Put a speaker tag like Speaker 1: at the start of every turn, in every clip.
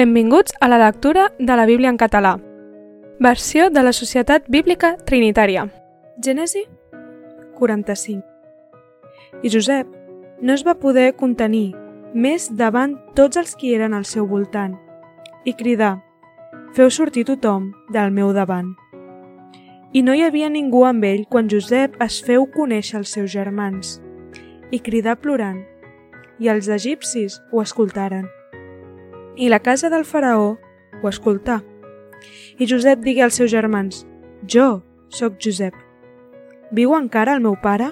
Speaker 1: Benvinguts a la lectura de la Bíblia en català. Versió de la Societat Bíblica Trinitària. Gènesi 45. I Josep no es va poder contenir més davant tots els qui eren al seu voltant i cridar «Feu sortir tothom del meu davant». I no hi havia ningú amb ell quan Josep es feu conèixer als seus germans i cridar plorant, i els egipcis ho escoltaren i la casa del faraó ho escoltà. I Josep digué als seus germans, jo sóc Josep. Viu encara el meu pare?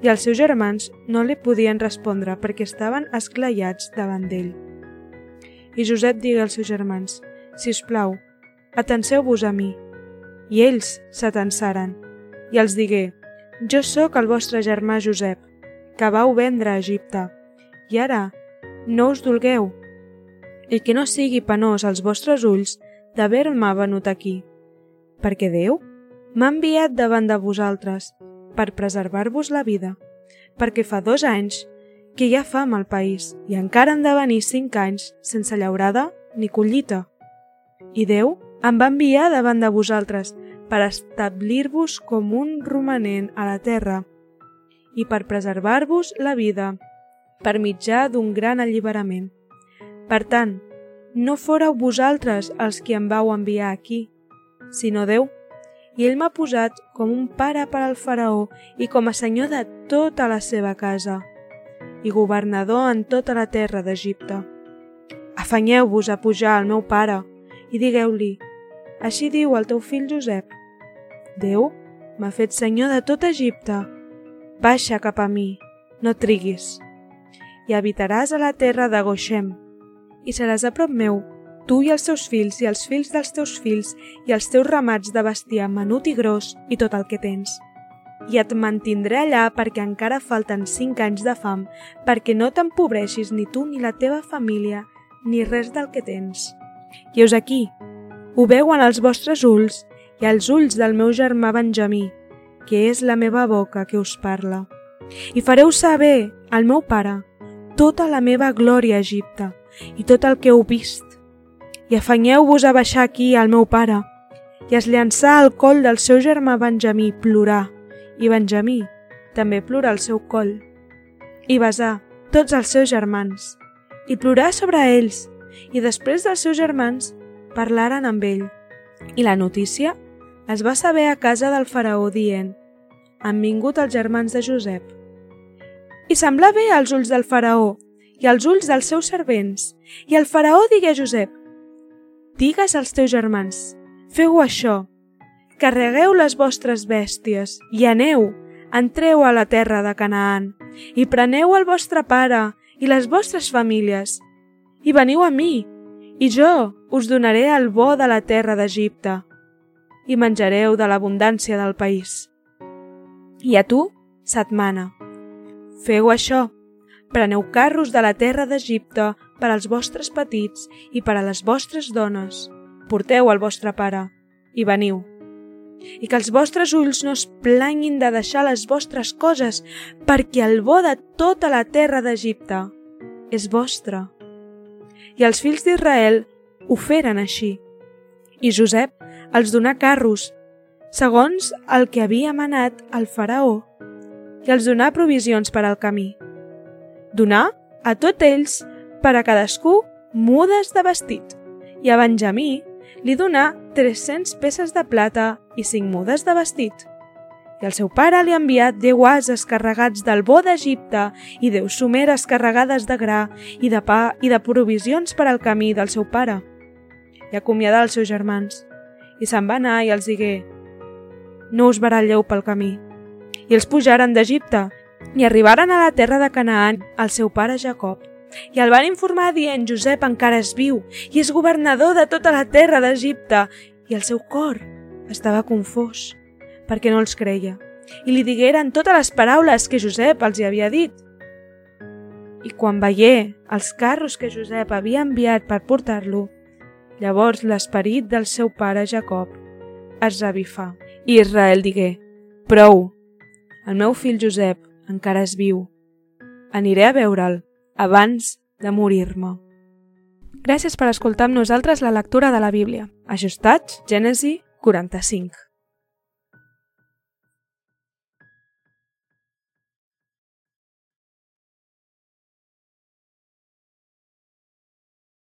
Speaker 1: I els seus germans no li podien respondre perquè estaven esclaiats davant d'ell. I Josep digué als seus germans, si us plau, atenseu-vos a mi. I ells s'atensaren. I els digué, jo sóc el vostre germà Josep, que vau vendre a Egipte. I ara no us dolgueu, i que no sigui penós als vostres ulls d'haver-me venut aquí, perquè Déu m'ha enviat davant de vosaltres per preservar-vos la vida, perquè fa dos anys que hi ha fam al país i encara han de venir cinc anys sense llaurada ni collita. I Déu em va enviar davant de vosaltres per establir-vos com un romanent a la terra i per preservar-vos la vida per mitjà d'un gran alliberament. Per tant, no fóreu vosaltres els qui em vau enviar aquí, sinó Déu, i ell m'ha posat com un pare per al faraó i com a senyor de tota la seva casa, i governador en tota la terra d'Egipte. Afanyeu-vos a pujar al meu pare i digueu-li, així diu el teu fill Josep, Déu m'ha fet senyor de tot Egipte, baixa cap a mi, no triguis, i habitaràs a la terra de Goshem, i seràs a prop meu, tu i els teus fills i els fills dels teus fills i els teus ramats de bestiar menut i gros i tot el que tens. I et mantindré allà perquè encara falten cinc anys de fam, perquè no t'empobreixis ni tu ni la teva família, ni res del que tens. I us aquí, ho veuen els vostres ulls i els ulls del meu germà Benjamí, que és la meva boca que us parla. I fareu saber al meu pare tota la meva glòria a Egipte, i tot el que heu vist. I afanyeu-vos a baixar aquí al meu pare, i es llançar al coll del seu germà Benjamí plorar, i Benjamí també plora al seu coll, i besar tots els seus germans, i plorar sobre ells, i després dels seus germans parlaren amb ell. I la notícia es va saber a casa del faraó dient han vingut els germans de Josep. I sembla bé als ulls del faraó i als ulls dels seus servents. I el faraó digué a Josep, Digues als teus germans, feu això, carregueu les vostres bèsties i aneu, entreu a la terra de Canaan i preneu el vostre pare i les vostres famílies i veniu a mi i jo us donaré el bo de la terra d'Egipte i menjareu de l'abundància del país. I a tu se't mana. Feu això Preneu carros de la terra d'Egipte per als vostres petits i per a les vostres dones. Porteu el vostre pare i veniu. I que els vostres ulls no es planyin de deixar les vostres coses, perquè el bo de tota la terra d'Egipte és vostre. I els fills d'Israel ho feren així. I Josep els donà carros, segons el que havia manat el faraó, i els donà provisions per al camí donar a tots ells per a cadascú mudes de vestit i a Benjamí li donà 300 peces de plata i 5 mudes de vestit. I el seu pare li ha enviat 10 ases carregats del bo d'Egipte i 10 someres carregades de gra i de pa i de provisions per al camí del seu pare. I acomiadà els seus germans. I se'n va anar i els digué «No us baralleu pel camí». I els pujaren d'Egipte i arribaren a la terra de Canaan el seu pare Jacob. I el van informar dient Josep encara és viu i és governador de tota la terra d'Egipte i el seu cor estava confós perquè no els creia i li digueren totes les paraules que Josep els hi havia dit. I quan veié els carros que Josep havia enviat per portar-lo, llavors l'esperit del seu pare Jacob es revifà. I Israel digué, prou, el meu fill Josep encara és viu. Aniré a veure'l abans de morir-me. Gràcies per escoltar amb nosaltres la lectura de la Bíblia. Ajustats, Gènesi 45.